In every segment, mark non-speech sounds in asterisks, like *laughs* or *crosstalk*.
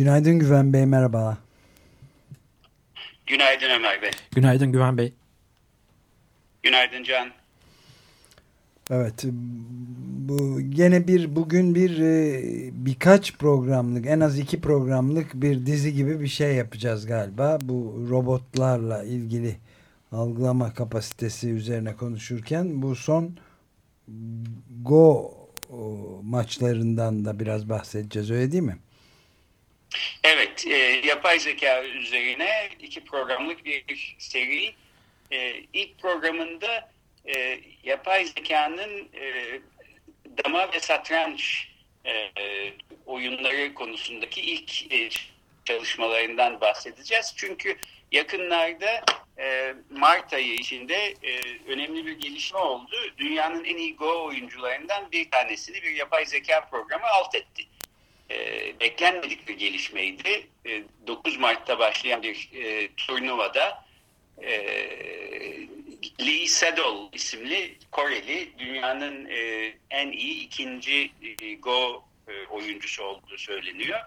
Günaydın Güven Bey, merhaba. Günaydın Ömer Bey. Günaydın Güven Bey. Günaydın Can. Evet, bu gene bir bugün bir e, birkaç programlık, en az iki programlık bir dizi gibi bir şey yapacağız galiba. Bu robotlarla ilgili algılama kapasitesi üzerine konuşurken bu son Go maçlarından da biraz bahsedeceğiz öyle değil mi? Evet, e, yapay zeka üzerine iki programlık bir seri. E, ilk programında e, yapay zekanın e, dama ve satranç e, oyunları konusundaki ilk e, çalışmalarından bahsedeceğiz. Çünkü yakınlarda e, Mart ayı içinde e, önemli bir gelişme oldu. Dünyanın en iyi Go oyuncularından bir tanesini bir yapay zeka programı alt etti. E, beklenmedik bir gelişmeydi. E, 9 Mart'ta başlayan bir e, turnuvada e, Lee Sedol isimli Koreli dünyanın e, en iyi ikinci e, Go e, oyuncusu olduğu söyleniyor.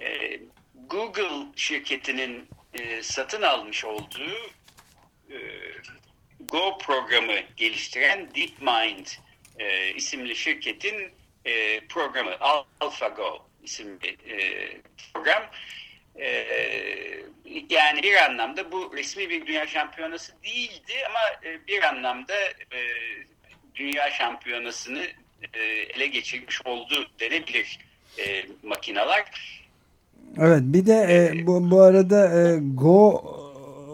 E, Google şirketinin e, satın almış olduğu e, Go programı geliştiren DeepMind e, isimli şirketin e, programı AlphaGo isimli e, program. E, yani bir anlamda bu resmi bir dünya şampiyonası değildi ama e, bir anlamda e, dünya şampiyonasını e, ele geçirmiş oldu denebilir e, makinalar. Evet bir de e, bu, bu arada e, Go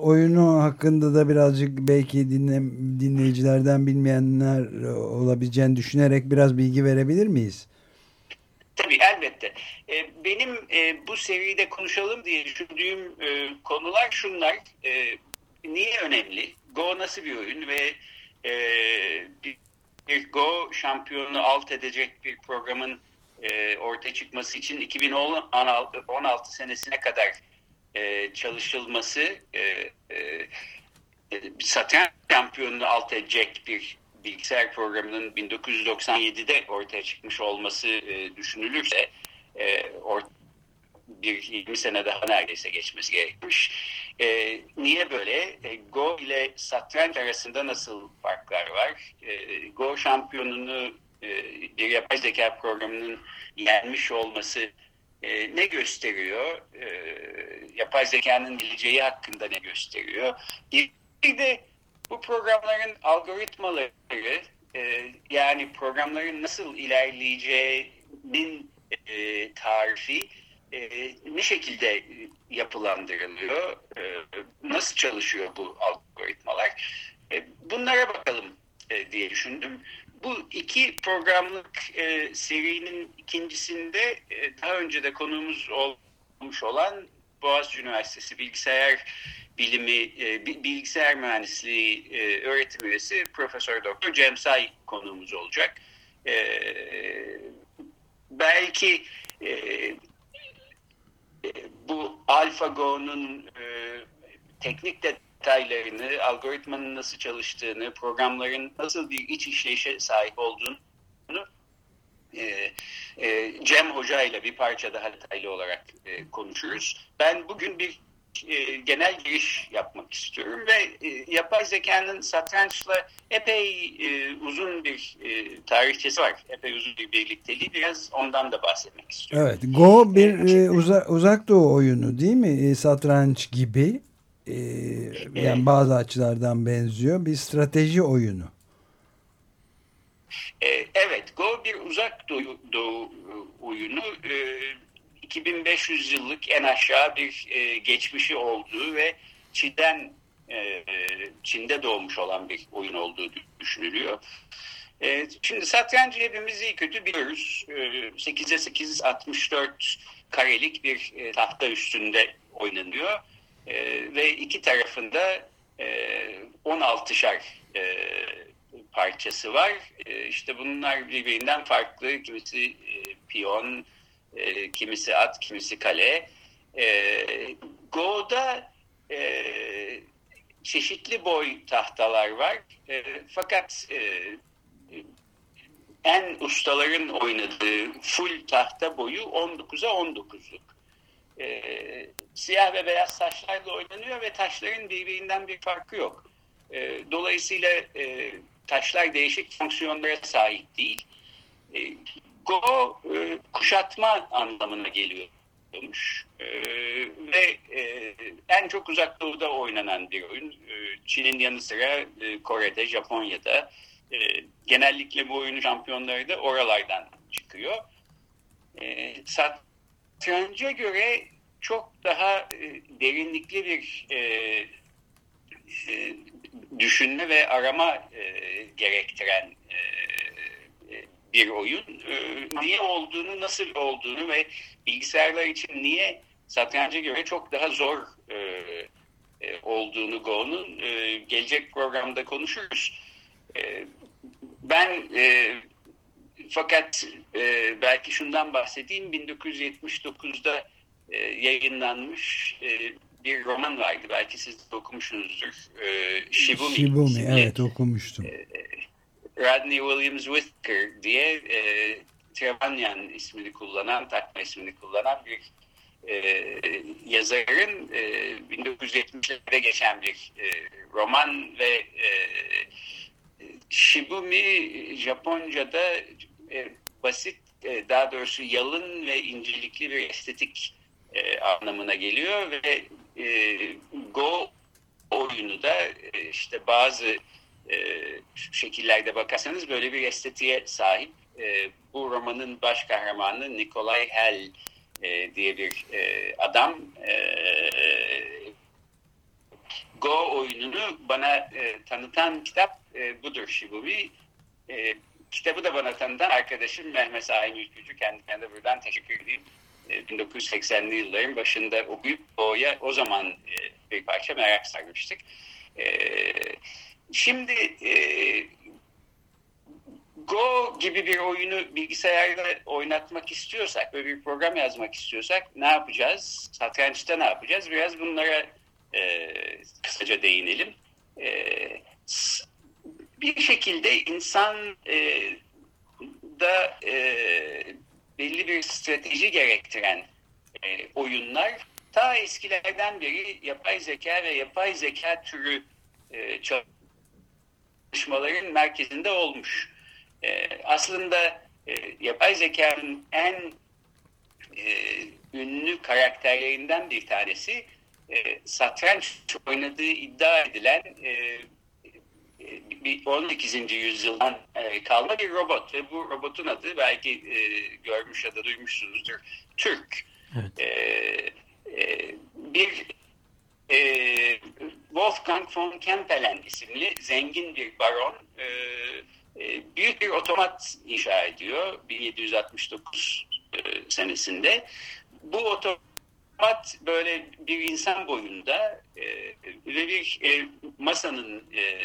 oyunu hakkında da birazcık belki dinle, dinleyicilerden bilmeyenler olabileceğini düşünerek biraz bilgi verebilir miyiz? Tabii elbette. E, benim e, bu seride konuşalım diye düşündüğüm e, konular şunlar. Niye önemli? Go nasıl bir oyun ve bir Go şampiyonu alt edecek bir programın ortaya çıkması için 2016 senesine kadar e, çalışılması e, e, satranç şampiyonunu alt edecek bir bilgisayar programının 1997'de ortaya çıkmış olması e, düşünülürse e, or, bir 20 sene daha neredeyse geçmesi gerekmiş. E, niye böyle? E, Go ile satranç arasında nasıl farklar var? E, Go şampiyonunu e, bir yapay zeka programının yenmiş olması e, ne gösteriyor? E, yapay zekanın geleceği hakkında ne gösteriyor? Bir de bu programların algoritmaları yani programların nasıl ilerleyeceğinin tarifi ne şekilde yapılandırılıyor? nasıl çalışıyor bu algoritmalar? bunlara bakalım diye düşündüm. Bu iki programlık e, serinin ikincisinde e, daha önce de konuğumuz olmuş olan Boğaziçi Üniversitesi Bilgisayar Bilimi, e, Bilgisayar Mühendisliği e, öğretim üyesi Profesör Doktor Cem Say konuğumuz olacak. E, belki e, e, bu AlphaGo'nun e, teknik de detaylarını, algoritmanın nasıl çalıştığını, programların nasıl bir iç işleyişe sahip olduğunu e, e, Cem Hoca ile bir parça daha detaylı olarak e, konuşuruz. Ben bugün bir e, genel giriş yapmak istiyorum ve e, yapay zekanın satrançla epey e, uzun bir e, tarihçesi var. Epey uzun bir birlikteliği. Biraz ondan da bahsetmek istiyorum. Evet. Go bir e, uza, uzak doğu oyunu değil mi? E, satranç gibi. Ee, yani bazı açılardan benziyor. Bir strateji oyunu. Ee, evet, Go bir uzak doğu, doğu oyunu. 2500 yıllık en aşağı bir e, geçmişi olduğu ve Çin'den e, Çin'de doğmuş olan bir oyun olduğu düşünülüyor. E, şimdi satrancı hepimiz iyi kötü biliyoruz. E, 8'e 8 64 karelik bir e, tahta üstünde oynanıyor. E, ve iki tarafında e, 16'şar e, parçası var. E, işte bunlar birbirinden farklı. Kimisi e, piyon, e, kimisi at, kimisi kale. E, Go'da e, çeşitli boy tahtalar var. E, fakat e, en ustaların oynadığı full tahta boyu 19'a 19'luk. E, siyah ve beyaz taşlarla oynanıyor ve taşların birbirinden bir farkı yok. E, dolayısıyla e, taşlar değişik fonksiyonlara sahip değil. E, Go e, kuşatma anlamına geliyormuş. E, ve e, en çok uzak doğuda oynanan bir oyun. E, Çin'in yanı sıra e, Kore'de, Japonya'da. E, genellikle bu oyunun şampiyonları da oralardan çıkıyor. E, satranca göre çok daha e, derinlikli bir e, e, düşünme ve arama e, gerektiren e, bir oyun. E, niye olduğunu, nasıl olduğunu ve bilgisayarlar için niye satranca göre çok daha zor e, e, olduğunu Go'nun e, gelecek programda konuşuruz. E, ben e, fakat e, belki şundan bahsedeyim 1979'da e, yayınlanmış e, bir roman vardı. Belki siz de okumuşsunuzdur. E, Shibumi. Shibumi evet okumuştum. E, Rodney Williams Whitaker diye e, Trevanyan ismini kullanan, takma ismini kullanan bir e, yazarın e, 1970'lerde geçen bir e, roman ve e, Shibumi Japonca'da e, basit, e, daha doğrusu yalın ve incelikli bir estetik e, anlamına geliyor ve e, Go oyunu da e, işte bazı e, şekillerde bakarsanız böyle bir estetiğe sahip. E, bu romanın baş kahramanı Nikolay Hell e, diye bir e, adam e, Go oyununu bana e, tanıtan kitap e, budur Shibumi. E, kitabı da bana tanıtan arkadaşım Mehmet Ayin Ülkücü. Kendisine de buradan teşekkür edeyim. 1980'li yılların başında okuyup Go'ya o zaman e, bir parça merak sarmıştık. E, şimdi e, Go gibi bir oyunu bilgisayarda oynatmak istiyorsak, böyle bir program yazmak istiyorsak ne yapacağız? Satrançta ne yapacağız? Biraz bunlara e, kısaca değinelim. E, bir şekilde insan e, da e, belli bir strateji gerektiren e, oyunlar ta eskilerden beri yapay zeka ve yapay zeka türü e, çalışmaların merkezinde olmuş. E, aslında e, yapay zekanın en e, ünlü karakterlerinden bir tanesi e, satranç oynadığı iddia edilen e, bir 18. yüzyıldan e, kalma bir robot ve bu robotun adı belki e, görmüş ya da duymuşsunuzdur Türk. Evet. E, e, bir e, Wolfgang von Kempelen isimli zengin bir baron e, e, büyük bir otomat inşa ediyor 1769 e, senesinde. Bu otomat böyle bir insan boyunda e, ve bir e, masanın e,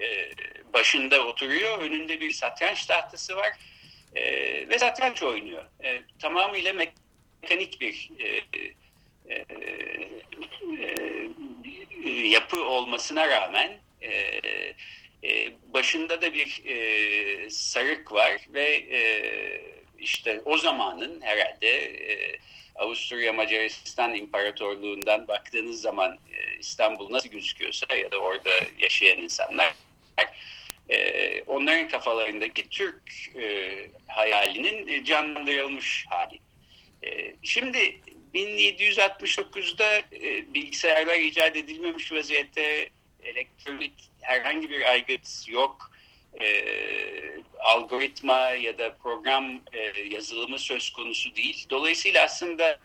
e, başında oturuyor. Önünde bir satranç tahtası var e, ve satranç oynuyor. E, tamamıyla mekanik bir e, e, e, yapı olmasına rağmen e, e, başında da bir e, sarık var ve e, işte o zamanın herhalde e, Avusturya Macaristan İmparatorluğundan baktığınız zaman e, İstanbul nasıl gözüküyorsa ya da orada yaşayan insanlar *laughs* e, onların kafalarındaki Türk e, hayalinin e, canlandırılmış hali. E, şimdi 1769'da e, bilgisayarlar icat edilmemiş vaziyette elektronik herhangi bir aygıt yok. E, algoritma ya da program e, yazılımı söz konusu değil. Dolayısıyla aslında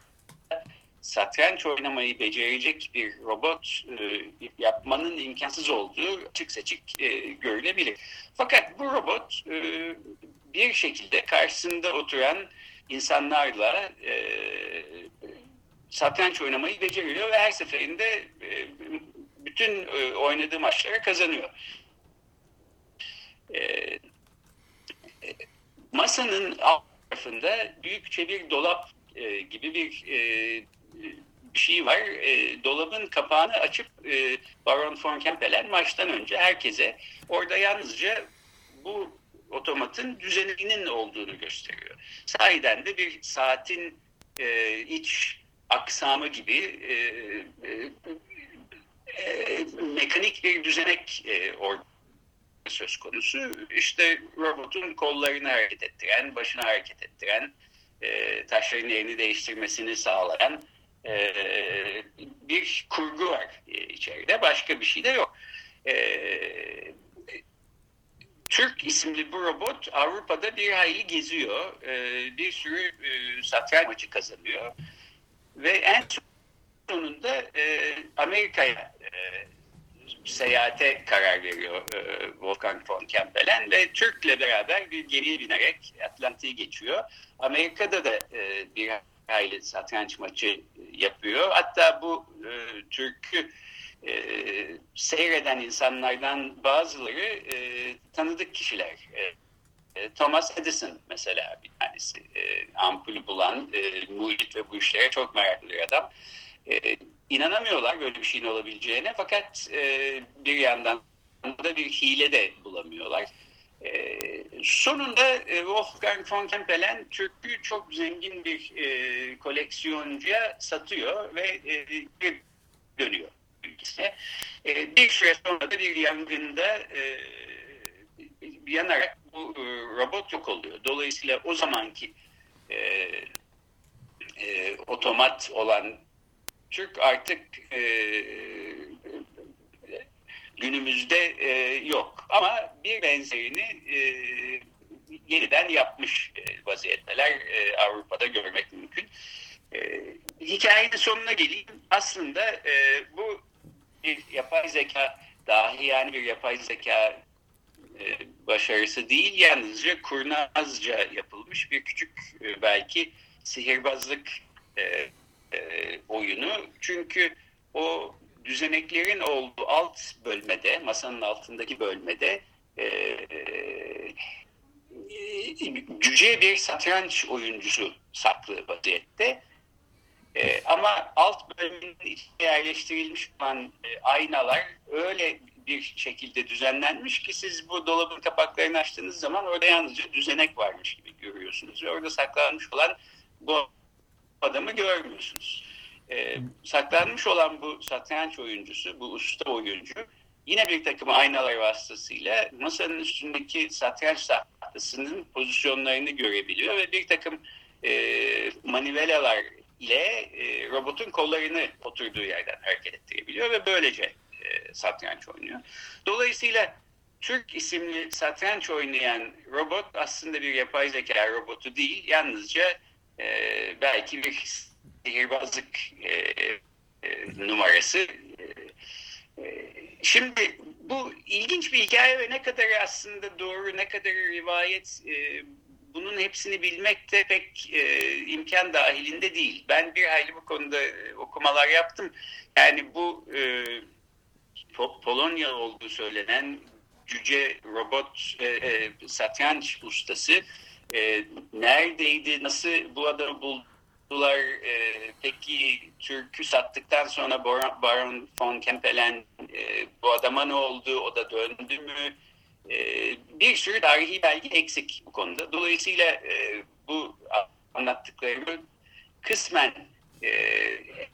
satranç oynamayı becerecek bir robot e, yapmanın imkansız olduğu açık seçik e, görülebilir. Fakat bu robot e, bir şekilde karşısında oturan insanlarla e, satranç oynamayı beceriyor ve her seferinde e, bütün e, oynadığı maçlara kazanıyor. E, e, masanın alt tarafında büyükçe bir dolap e, gibi bir e, bir şey var. E, dolabın kapağını açıp e, Baron von Kempelen maçtan önce herkese orada yalnızca bu otomatın düzeninin olduğunu gösteriyor. Sahiden de bir saatin e, iç aksamı gibi e, e, e, mekanik bir düzenek e, orada söz konusu. İşte robotun kollarını hareket ettiren, başını hareket ettiren, e, taşların yerini değiştirmesini sağlayan e, bir kurgu var içeride. Başka bir şey de yok. E, Türk isimli bu robot Avrupa'da bir hayli geziyor. E, bir sürü e, satranç maçı kazanıyor. Ve en sonunda e, Amerika'ya e, seyahate karar veriyor e, Wolfgang von Kempelen ve Türk'le beraber bir gemiye binerek Atlantik'i geçiyor. Amerika'da da e, bir hayli satranç maçı yapıyor. Hatta bu e, Türk'ü e, seyreden insanlardan bazıları e, tanıdık kişiler. E, e Thomas Edison mesela bir tanesi. E, ampulü bulan, e, mucit ve bu işlere çok meraklı bir adam. E, inanamıyorlar böyle bir şeyin olabileceğine fakat e, bir yandan da bir hile de bulamıyorlar. E, sonunda e, Wolfgang von Kempelen Türk'ü çok zengin bir e, koleksiyoncuya satıyor ve e, dönüyor ülkesine. E, bir süre sonra da bir yangında e, yanarak bu e, robot yok oluyor. Dolayısıyla o zamanki e, e, otomat olan Türk artık e, günümüzde e, yok. Ama bir benzerini e, yeniden yapmış e, vaziyetteler e, Avrupa'da görmek mümkün. E, hikayenin sonuna geleyim. Aslında e, bu bir yapay zeka dahi yani bir yapay zeka e, başarısı değil yalnızca kurnazca yapılmış bir küçük e, belki sihirbazlık e, e, oyunu. Çünkü o düzeneklerin olduğu alt bölmede, masanın altındaki bölmede e, cüce bir satranç oyuncusu saklı vaziyette. E, ama alt bölümün içine yerleştirilmiş olan e, aynalar öyle bir şekilde düzenlenmiş ki siz bu dolabın kapaklarını açtığınız zaman orada yalnızca düzenek varmış gibi görüyorsunuz. Ve orada saklanmış olan bu adamı görmüyorsunuz. E, saklanmış olan bu satranç oyuncusu, bu usta oyuncu yine bir takım aynalar vasıtasıyla masanın üstündeki satranç tahtasının pozisyonlarını görebiliyor ve bir takım e, manivelalar ile e, robotun kollarını oturduğu yerden hareket ettirebiliyor ve böylece e, satranç oynuyor. Dolayısıyla Türk isimli satranç oynayan robot aslında bir yapay zeka robotu değil, yalnızca e, belki bir sihirbazlık e, e, numarası. E, e, şimdi bu ilginç bir hikaye ve ne kadar aslında doğru, ne kadar rivayet e, bunun hepsini bilmek de pek e, imkan dahilinde değil. Ben bir hayli bu konuda e, okumalar yaptım. Yani bu e, Polonya olduğu söylenen cüce robot e, e, satranç ustası e, neredeydi, nasıl bu adamı buldular, e, peki Türk'ü sattıktan sonra Baron, Baron von Kempelen e, bu adama ne oldu, o da döndü mü, e, bir sürü tarihi belge eksik bu konuda. Dolayısıyla e, bu anlattıklarımı kısmen e,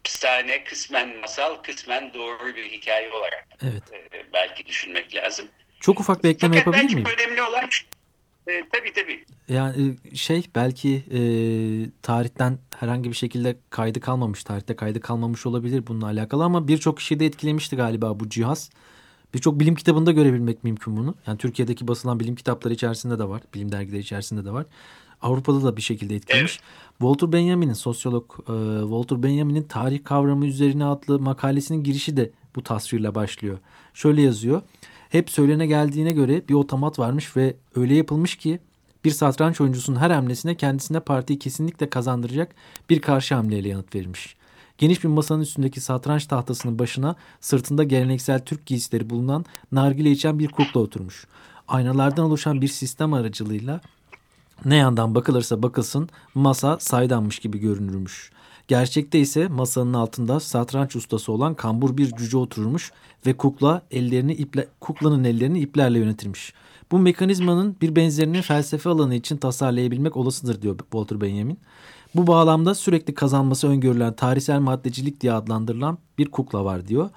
efsane, kısmen masal, kısmen doğru bir hikaye olarak evet. e, belki düşünmek lazım. Çok ufak bir ekleme Fakat yapabilir miyim? önemli olan e, tabii tabii. Yani e, şey belki e, tarihten herhangi bir şekilde kaydı kalmamış, tarihte kaydı kalmamış olabilir bununla alakalı ama birçok kişiyi de etkilemişti galiba bu cihaz. Birçok bilim kitabında görebilmek mümkün bunu. Yani Türkiye'deki basılan bilim kitapları içerisinde de var. Bilim dergileri içerisinde de var. Avrupa'da da bir şekilde etkilemiş. Evet. Walter Benjamin'in sosyolog e, Walter Benjamin'in tarih kavramı üzerine adlı makalesinin girişi de bu tasvirle başlıyor. Şöyle yazıyor. Hep söylene geldiğine göre bir otomat varmış ve öyle yapılmış ki bir satranç oyuncusunun her hamlesine kendisine partiyi kesinlikle kazandıracak bir karşı hamleyle yanıt verilmiş. Geniş bir masanın üstündeki satranç tahtasının başına sırtında geleneksel Türk giysileri bulunan nargile içen bir kukla oturmuş. Aynalardan oluşan bir sistem aracılığıyla ne yandan bakılırsa bakılsın masa saydanmış gibi görünürmüş. Gerçekte ise masanın altında satranç ustası olan kambur bir cüce otururmuş ve kukla ellerini iple, kuklanın ellerini iplerle yönetirmiş. Bu mekanizmanın bir benzerini felsefe alanı için tasarlayabilmek olasıdır diyor Walter Benjamin. Bu bağlamda sürekli kazanması öngörülen tarihsel maddecilik diye adlandırılan bir kukla var diyor.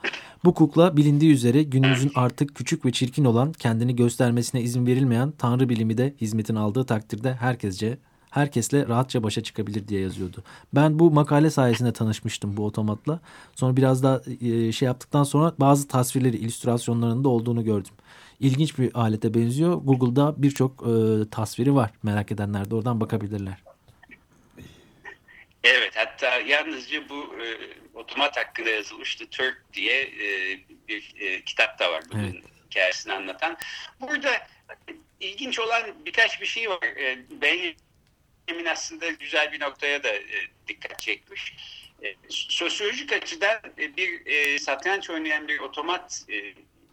Bu kukla bilindiği üzere günümüzün artık küçük ve çirkin olan kendini göstermesine izin verilmeyen tanrı bilimi de hizmetin aldığı takdirde herkesce herkesle rahatça başa çıkabilir diye yazıyordu. Ben bu makale sayesinde tanışmıştım bu otomatla. Sonra biraz daha e, şey yaptıktan sonra bazı tasvirleri, illüstrasyonlarında olduğunu gördüm. İlginç bir alete benziyor. Google'da birçok e, tasviri var. Merak edenler de oradan bakabilirler. Evet hatta yalnızca bu e, otomat hakkında yazılmıştı Türk diye e, bir e, kitap da var bunun evet. hikayesini anlatan. Burada ilginç olan birkaç bir şey var. E, Benjamin aslında güzel bir noktaya da e, dikkat çekmiş. E, sosyolojik açıdan e, bir satranç oynayan bir otomat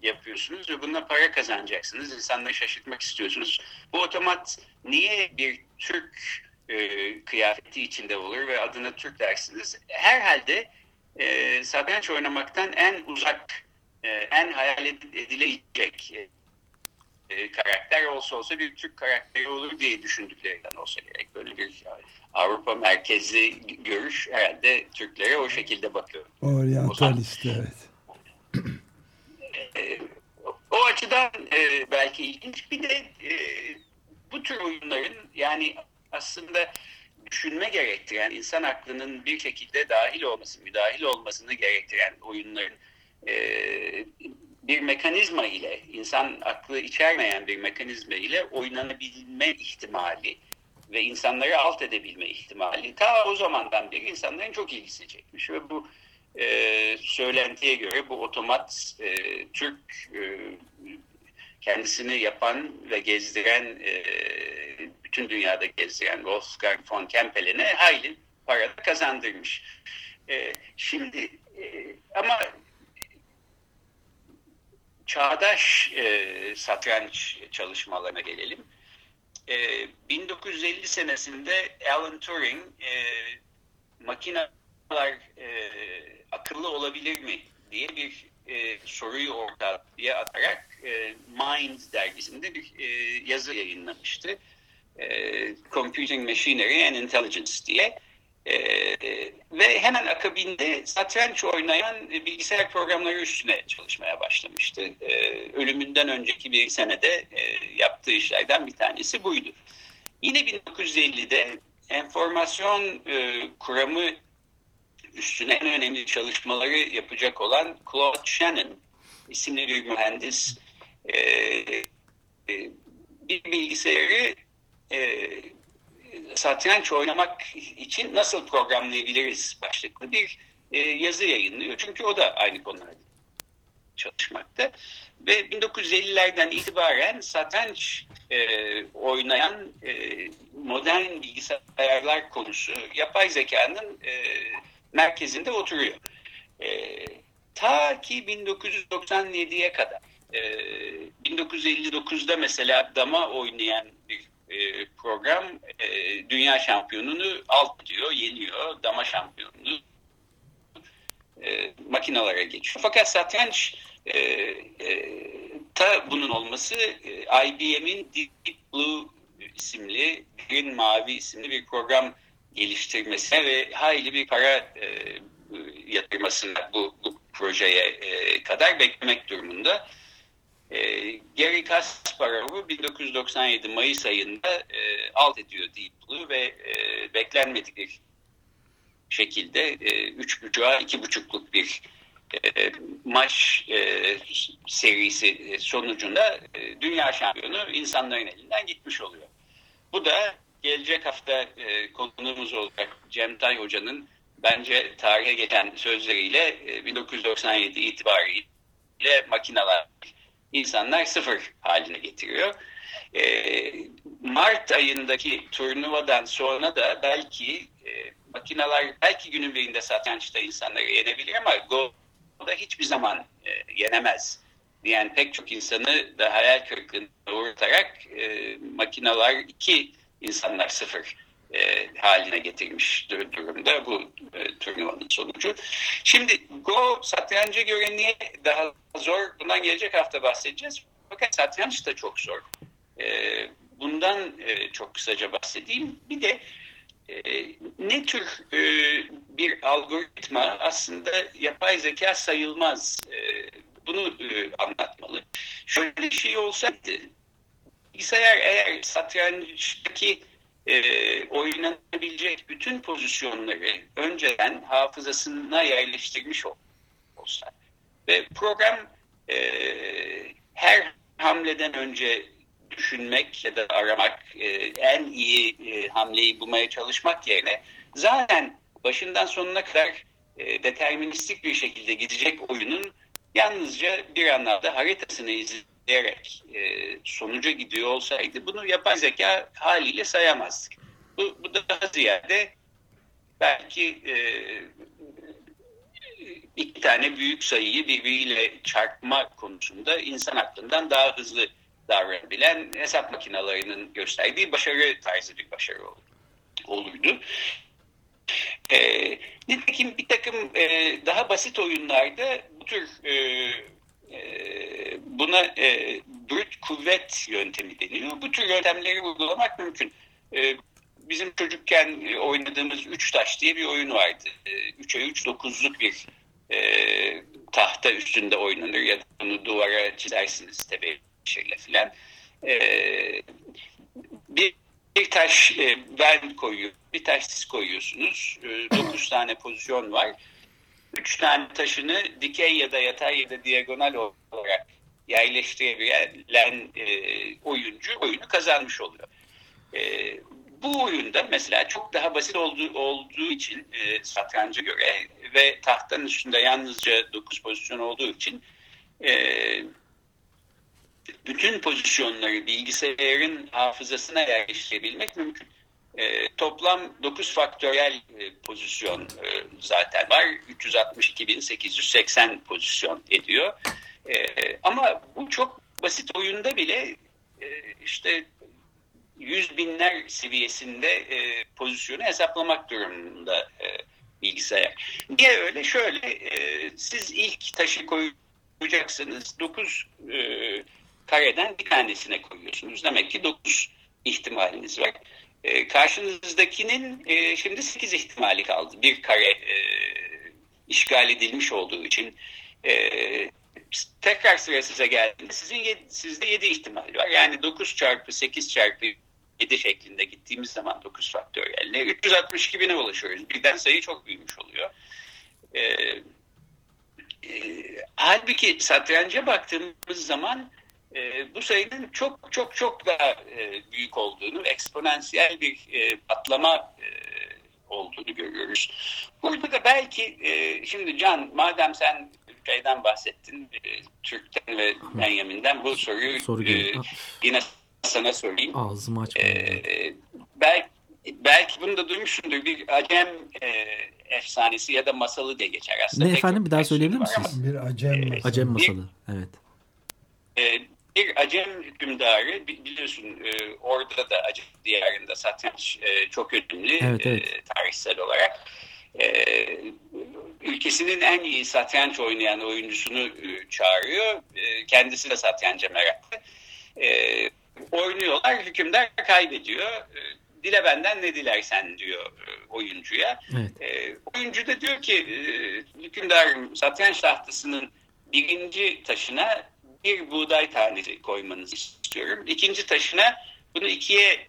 yapıyorsunuz ve bununla para kazanacaksınız. İnsanları şaşırtmak istiyorsunuz. Bu otomat niye bir Türk e, kıyafeti içinde olur ve adına Türk dersiniz. Herhalde e, satranç oynamaktan en uzak, e, en hayal edilecek e, e, karakter olsa olsa bir Türk karakteri olur diye düşündüklerinden olsa gerek. Böyle bir Avrupa merkezli görüş herhalde Türklere o şekilde bakıyor. Oryantalist evet. E, o açıdan e, belki ilginç. Bir de e, bu tür oyunların yani aslında düşünme gerektiren, insan aklının bir şekilde dahil olması, müdahil olmasını gerektiren oyunların e, bir mekanizma ile, insan aklı içermeyen bir mekanizma ile oynanabilme ihtimali ve insanları alt edebilme ihtimali ta o zamandan beri insanların çok ilgisini çekmiş ve bu e, söylentiye göre bu otomat e, Türk e, kendisini yapan ve gezdiren e, bütün dünyada gezdiren Wolfgang von Kempelen'e hayli para kazandırmış. E, şimdi e, ama çağdaş e, satranç çalışmalarına gelelim. E, 1950 senesinde Alan Turing e, makineler e, akıllı olabilir mi diye bir e, soruyu ortaya atarak e, Mind dergisinde bir e, yazı yayınlamıştı. E, Computing Machinery and Intelligence diye. E, ve hemen akabinde satranç oynayan bilgisayar programları üstüne çalışmaya başlamıştı. E, ölümünden önceki bir senede e, yaptığı işlerden bir tanesi buydu. Yine 1950'de enformasyon e, kuramı üstüne en önemli çalışmaları yapacak olan Claude Shannon isimli bir mühendis e, e, bir bilgisayarı e, satranç oynamak için nasıl programlayabiliriz başlıklı bir e, yazı yayınlıyor. Çünkü o da aynı konularda çalışmakta. Ve 1950'lerden itibaren satranç e, oynayan e, modern bilgisayarlar konusu yapay zekanın e, merkezinde oturuyor. E, ta ki 1997'ye kadar. E, 1959'da mesela dama oynayan bir e, program e, dünya şampiyonunu alt ediyor, yeniyor. Dama şampiyonunu e, makinalara geçiyor. Fakat satranç e, e, ta bunun olması e, IBM'in Deep Blue isimli, Green Mavi isimli bir program geliştirmesine ve hayli bir para e, yatırmasına bu, bu projeye e, kadar beklemek durumunda. E, Gary Kasparov'u 1997 Mayıs ayında e, alt ediyor Deep Blue ve e, beklenmedik bir şekilde e, üç buçuğa iki buçukluk bir e, maç e, serisi sonucunda e, dünya şampiyonu insanların elinden gitmiş oluyor. Bu da gelecek hafta e, konuğumuz olacak Cem Tay Hoca'nın bence tarihe geçen sözleriyle e, 1997 itibariyle makineler insanlar sıfır haline getiriyor. E, Mart ayındaki turnuvadan sonra da belki e, makineler belki günün birinde satrançta insanları yenebilir ama Go'da hiçbir zaman e, yenemez diyen pek çok insanı da hayal kırıklığına uğratarak e, makineler iki insanlar sıfır e, haline getirmiş durumda bu e, turnuvanın sonucu. Şimdi Go satranca göre daha zor? Bundan gelecek hafta bahsedeceğiz. Fakat satranç da çok zor. E, bundan e, çok kısaca bahsedeyim. Bir de e, ne tür e, bir algoritma aslında yapay zeka sayılmaz. E, bunu e, anlatmalı. Şöyle bir şey olsaydı bilgisayar eğer satrançtaki e, oynanabilecek bütün pozisyonları önceden hafızasına yerleştirmiş olsa ve program e, her hamleden önce düşünmek ya da aramak, e, en iyi e, hamleyi bulmaya çalışmak yerine zaten başından sonuna kadar e, deterministik bir şekilde gidecek oyunun yalnızca bir anlamda haritasını izleyerek e, sonuca gidiyor olsaydı bunu yapay zeka haliyle sayamazdık. Bu, bu daha ziyade belki e, iki tane büyük sayıyı birbiriyle çarpma konusunda insan aklından daha hızlı davranabilen hesap makinelerinin gösterdiği başarı tarzı bir başarı olurdu. E, nitekim bir takım e, daha basit oyunlarda bu tür e, buna e, brüt kuvvet yöntemi deniyor. Bu tür yöntemleri uygulamak mümkün. E, bizim çocukken oynadığımız üç taş diye bir oyun vardı. E, 3'e 3 dokuzluk bir e, tahta üstünde oynanır ya da bunu duvara çizersiniz tebeşirle filan. E, bir, bir taş e, ben koyuyorum, bir taş siz koyuyorsunuz. E, dokuz tane pozisyon var üç tane taşını dikey ya da yatay ya da diagonal olarak yerleştirebilen e, oyuncu oyunu kazanmış oluyor. E, bu oyunda mesela çok daha basit olduğu, olduğu için e, satranca göre ve tahtanın üstünde yalnızca 9 pozisyon olduğu için e, bütün pozisyonları bilgisayarın hafızasına yerleştirebilmek mümkün. E, toplam 9 faktöriyel e, pozisyon e, zaten var. 362.880 pozisyon ediyor. E, ama bu çok basit oyunda bile e, işte yüz binler seviyesinde e, pozisyonu hesaplamak durumunda e, bilgisayar. Niye öyle? Şöyle e, siz ilk taşı koyacaksınız. 9 e, kareden bir tanesine koyuyorsunuz. Demek ki 9 ihtimaliniz var. E, karşınızdakinin e, şimdi 8 ihtimali kaldı. Bir kare e, işgal edilmiş olduğu için e, tekrar sıra size geldiğinde sizin yedi, sizde 7 ihtimal var. Yani 9 çarpı 8 çarpı 7 şeklinde gittiğimiz zaman 9 faktöriyeline 362 bine ulaşıyoruz. Birden sayı çok büyümüş oluyor. E, e, halbuki satranca baktığımız zaman e, bu sayının çok çok çok daha e, büyük olduğunu, eksponansiyel bir e, patlama e, olduğunu görüyoruz. Burada da belki e, şimdi Can madem sen şeyden bahsettin, e, Türk'ten ve Benjamin'den bu soruyu Soru e, yine sana sorayım. Ağzımı açmayayım. E, belki, belki bunu da duymuşsundur. Bir acem e, efsanesi ya da masalı diye geçer aslında. Ne efendim bir daha söyleyebilir misiniz? Bir acem masalı. Acem masalı, bir, evet. E, bir Acem hükümdarı biliyorsun e, orada da Acem diyarında satranç e, çok önemli evet, evet. E, tarihsel olarak. E, ülkesinin en iyi satranç oynayan oyuncusunu e, çağırıyor. E, kendisi de satranca meraklı. E, oynuyorlar, hükümdar kaybediyor. E, dile benden ne dilersen diyor e, oyuncuya. Evet. E, oyuncu da diyor ki e, hükümdarım satranç tahtasının birinci taşına bir buğday tanesi koymanızı istiyorum. İkinci taşına bunu ikiye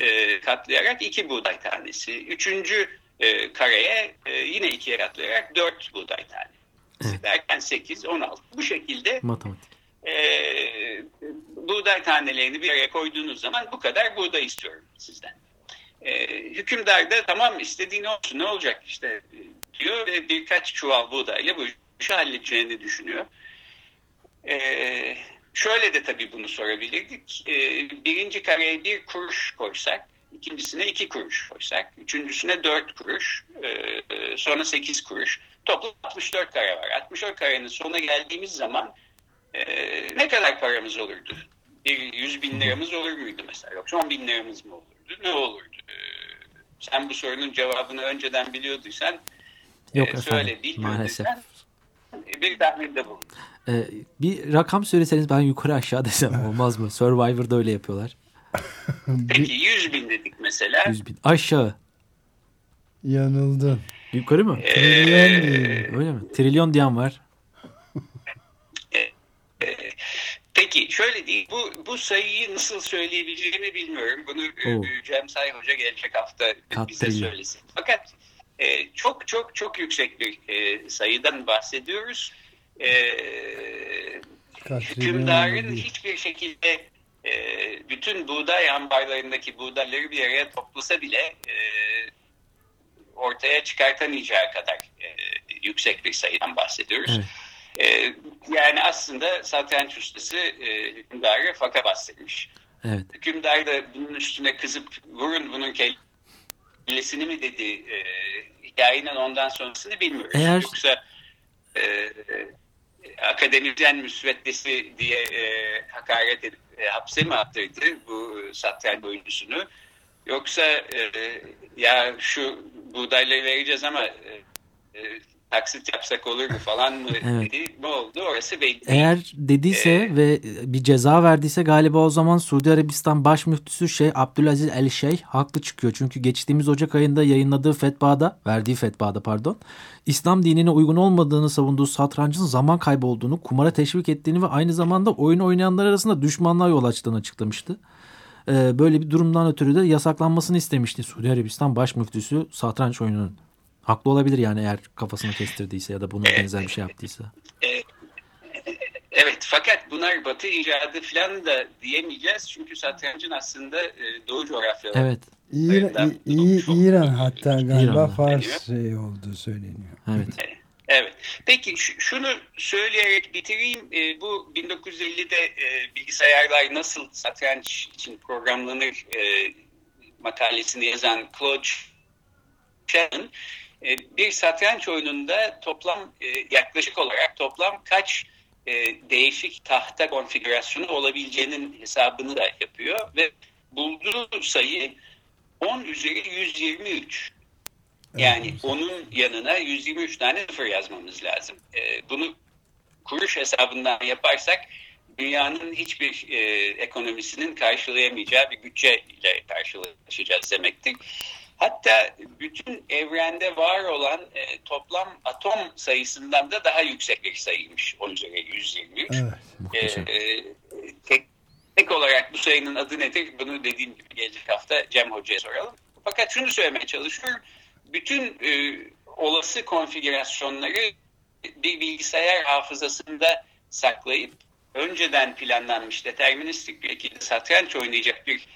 e, katlayarak iki buğday tanesi. Üçüncü e, kareye e, yine ikiye katlayarak dört buğday tanesi. Evet. Derken sekiz, on altı. Bu şekilde matematik. E, buğday tanelerini bir araya koyduğunuz zaman bu kadar buğday istiyorum sizden. E, hükümdar da tamam istediğin olsun ne olacak işte diyor ve birkaç çuval buğdayla bu işi halledeceğini düşünüyor. E, şöyle de tabii bunu sorabilirdik. E, birinci kareye bir kuruş koysak, ikincisine iki kuruş koysak, üçüncüsüne dört kuruş, e, sonra sekiz kuruş. Toplam 64 kare var. 64 karenin sonuna geldiğimiz zaman e, ne kadar paramız olurdu? Bir 100 bin liramız olur muydu mesela? Yoksa 10 bin liramız mı olurdu? Ne olurdu? E, sen bu sorunun cevabını önceden biliyorduysan Yok e, efendim, söyle, maalesef. Bir tahminde bulun. Ee, bir rakam söyleseniz ben yukarı aşağı desem olmaz mı? Survivor'da öyle yapıyorlar. *laughs* Peki 100 bin dedik mesela. 100 bin. Aşağı. Yanıldın. Yukarı mı? Ee, Trilyon. Öyle mi? Trilyon diyen var. Peki şöyle değil. Bu, bu sayıyı nasıl söyleyebileceğimi bilmiyorum. Bunu Oo. e, Cem Say Hoca gelecek hafta Kat bize trilyon. söylesin. Fakat e, çok çok çok yüksek bir e, sayıdan bahsediyoruz. E, hükümdarın hiçbir şekilde e, bütün buğday ambarlarındaki buğdayları bir araya toplasa bile e, ortaya çıkartamayacağı kadar e, yüksek bir sayıdan bahsediyoruz. Evet. E, yani aslında satranç ustası e, hükümdarı faka bastırmış. Evet. Hükümdar da bunun üstüne kızıp vurun bunun kellesini mi dedi e, hikayenin ondan sonrasını bilmiyoruz. Eğer- Yoksa e, akademisyen müsveddesi diye e, hakaret edip e, hapse mi attırdı bu satranç oyuncusunu? Yoksa e, ya şu buğdayları vereceğiz ama e, e, taksit yapsak olur mu falan mı Evet. dedi. Ne oldu orası belli. Eğer dediyse Ee, ve bir ceza verdiyse galiba o zaman Suudi Arabistan baş müftüsü Şeyh Abdülaziz El Şeyh haklı çıkıyor. Çünkü geçtiğimiz Ocak ayında yayınladığı fetvada, verdiği fetvada pardon, İslam dinine uygun olmadığını savunduğu satrancın zaman kaybı olduğunu, kumara teşvik ettiğini ve aynı zamanda oyun oynayanlar arasında düşmanlığa yol açtığını açıklamıştı. Ee, böyle bir durumdan ötürü de yasaklanmasını istemişti Suudi Arabistan baş müftüsü satranç oyununun. Haklı olabilir yani eğer kafasını kestirdiyse ya da buna benzer bir şey yaptıysa. Evet fakat bunlar batı icadı falan da diyemeyeceğiz. Çünkü satrancın aslında e, doğu coğrafyaları. Evet, İran, İ- İ- İran hatta galiba İran'da. Fars şey olduğu söyleniyor. evet. Evet. Peki şunu söyleyerek bitireyim. E, bu 1950'de e, bilgisayarlar nasıl satranç için programlanır e, makalesini yazan Claude Shannon bir satranç oyununda toplam e, yaklaşık olarak toplam kaç e, değişik tahta konfigürasyonu olabileceğinin hesabını da yapıyor ve bulduğu sayı 10 üzeri 123. Yani onun yanına 123 tane sıfır yazmamız lazım. E, bunu kuruş hesabından yaparsak dünyanın hiçbir e, ekonomisinin karşılayamayacağı bir bütçeyle karşılaşacağız demektir. Hatta bütün evrende var olan e, toplam atom sayısından da daha yüksek bir sayıymış 10 üzeri 123. Evet. Muhteşem. Ee, tek, tek olarak bu sayının adı nedir? Bunu dediğim gibi gelecek hafta Cem Hoca'ya soralım. Fakat şunu söylemeye çalışıyorum. Bütün e, olası konfigürasyonları bir bilgisayar hafızasında saklayıp önceden planlanmış deterministik bir şekilde satranç oynayacak bir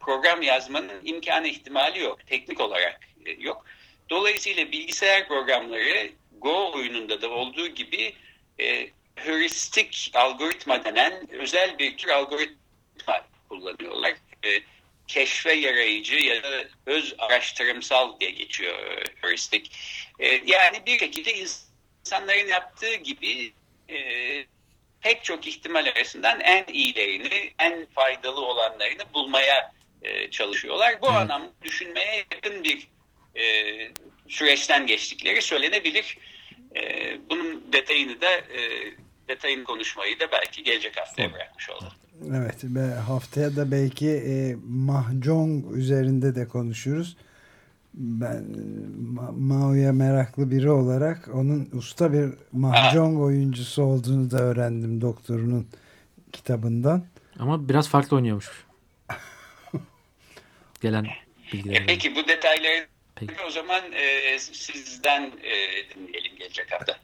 program yazmanın imkanı ihtimali yok. Teknik olarak e, yok. Dolayısıyla bilgisayar programları Go oyununda da olduğu gibi e, heuristik algoritma denen özel bir tür algoritma kullanıyorlar. E, keşfe yarayıcı ya da öz araştırımsal diye geçiyor heuristik. E, yani bir şekilde insanların yaptığı gibi e, pek çok ihtimal arasından en iyilerini, en faydalı olanlarını bulmaya e, çalışıyorlar. Bu Evet. anlamda düşünmeye yakın bir e, süreçten geçtikleri söylenebilir. E, bunun detayını da e, detayını konuşmayı da belki gelecek haftaya bırakmış olalım. Evet ve haftaya da belki e, Mahjong üzerinde de konuşuruz. Ben Ma- Mao'ya meraklı biri olarak onun usta bir Mahjong oyuncusu olduğunu da öğrendim doktorunun kitabından. Ama biraz farklı oynuyormuş gelen e, bilgiler. Peki bu detayları Peki. o zaman e, sizden e, dinleyelim gelecek hafta.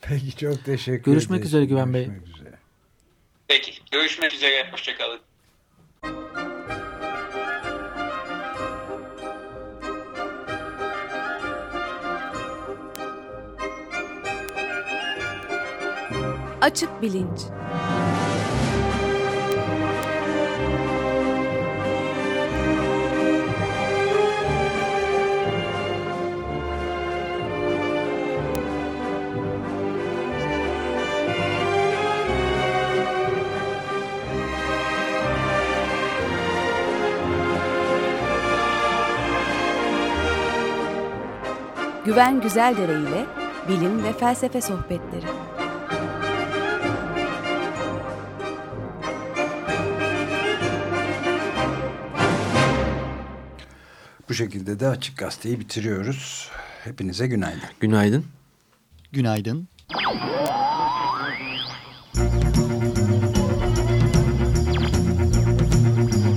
Peki çok teşekkür ederim. Görüşmek ederim. üzere Güven Bey. Görüşmek üzere. Peki görüşmek üzere. Hoşçakalın. Açık Bilinç Güven Güzeldere ile bilim ve felsefe sohbetleri. Bu şekilde de Açık Gazete'yi bitiriyoruz. Hepinize günaydın. Günaydın. Günaydın.